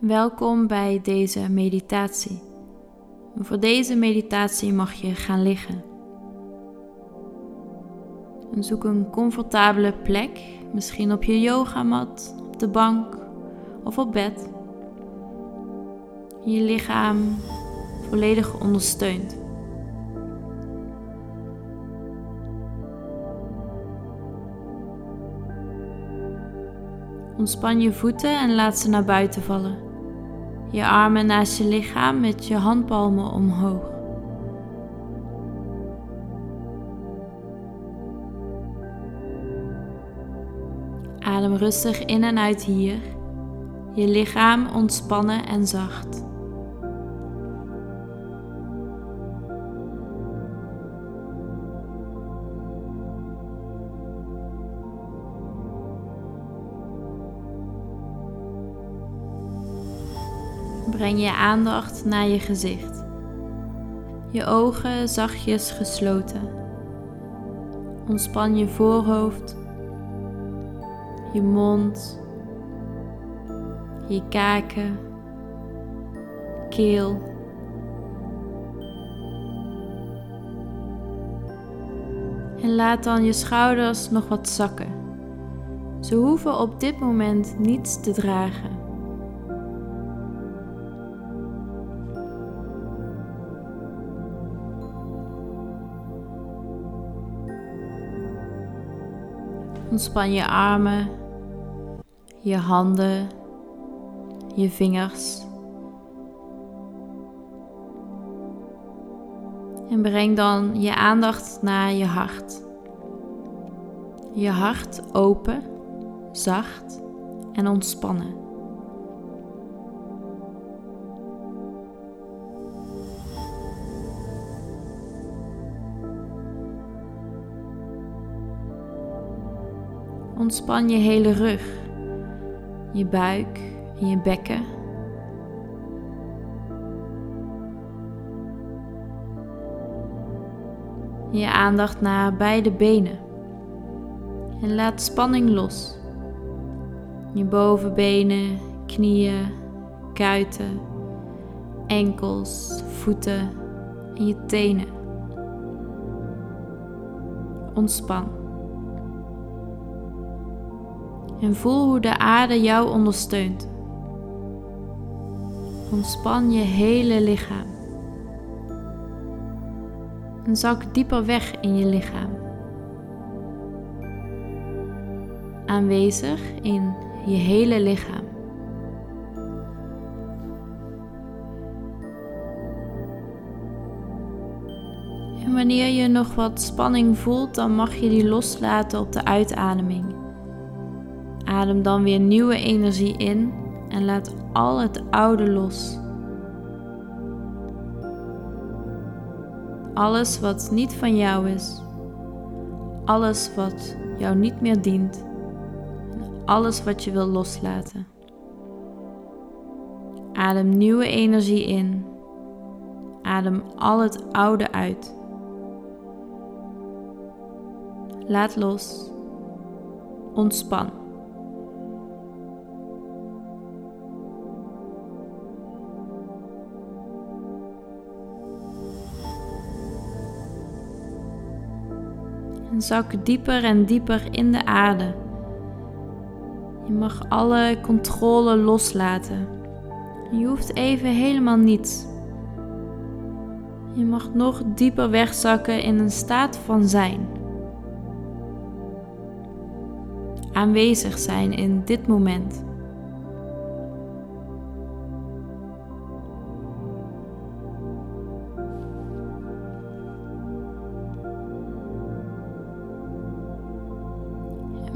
Welkom bij deze meditatie. Voor deze meditatie mag je gaan liggen. En zoek een comfortabele plek, misschien op je yogamat, op de bank of op bed. Je lichaam volledig ondersteunt. Ontspan je voeten en laat ze naar buiten vallen. Je armen naast je lichaam met je handpalmen omhoog. Adem rustig in en uit hier. Je lichaam ontspannen en zacht. Breng je aandacht naar je gezicht. Je ogen zachtjes gesloten. Ontspan je voorhoofd, je mond, je kaken, keel. En laat dan je schouders nog wat zakken. Ze hoeven op dit moment niets te dragen. Ontspan je armen, je handen, je vingers. En breng dan je aandacht naar je hart. Je hart open, zacht en ontspannen. Ontspan je hele rug, je buik en je bekken. Je aandacht naar beide benen. En laat spanning los. Je bovenbenen, knieën, kuiten, enkels, voeten en je tenen. Ontspan. En voel hoe de aarde jou ondersteunt. Ontspan je hele lichaam. En zak dieper weg in je lichaam. Aanwezig in je hele lichaam. En wanneer je nog wat spanning voelt, dan mag je die loslaten op de uitademing. Adem dan weer nieuwe energie in en laat al het oude los. Alles wat niet van jou is, alles wat jou niet meer dient, alles wat je wil loslaten. Adem nieuwe energie in. Adem al het oude uit. Laat los. Ontspan. En zak dieper en dieper in de aarde. Je mag alle controle loslaten. Je hoeft even helemaal niets. Je mag nog dieper wegzakken in een staat van zijn. Aanwezig zijn in dit moment.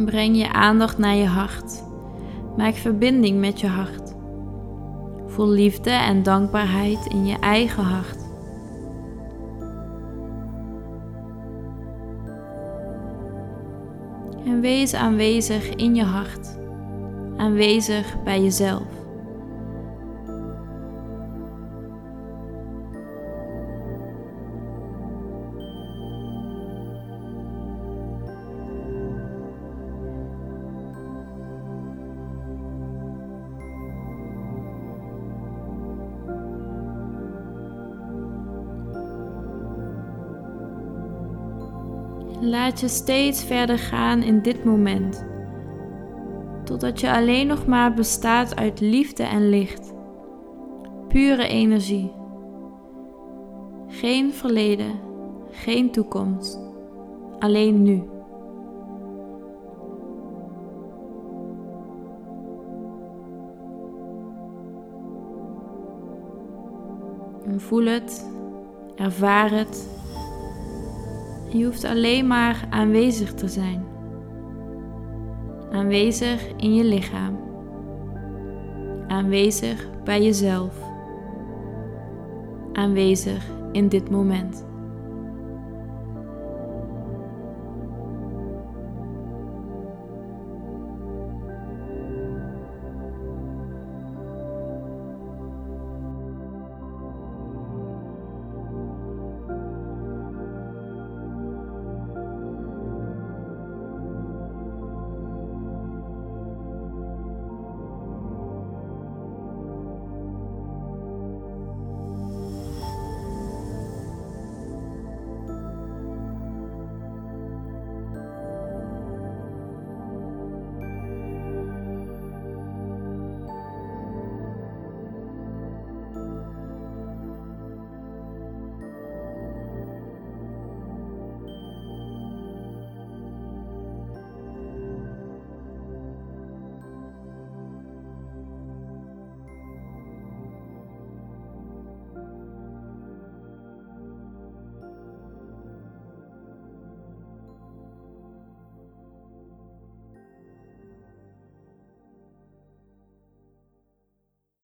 Breng je aandacht naar je hart. Maak verbinding met je hart. Voel liefde en dankbaarheid in je eigen hart. En wees aanwezig in je hart, aanwezig bij jezelf. Laat je steeds verder gaan in dit moment, totdat je alleen nog maar bestaat uit liefde en licht, pure energie. Geen verleden, geen toekomst, alleen nu. Voel het, ervaar het. Je hoeft alleen maar aanwezig te zijn. Aanwezig in je lichaam. Aanwezig bij jezelf. Aanwezig in dit moment.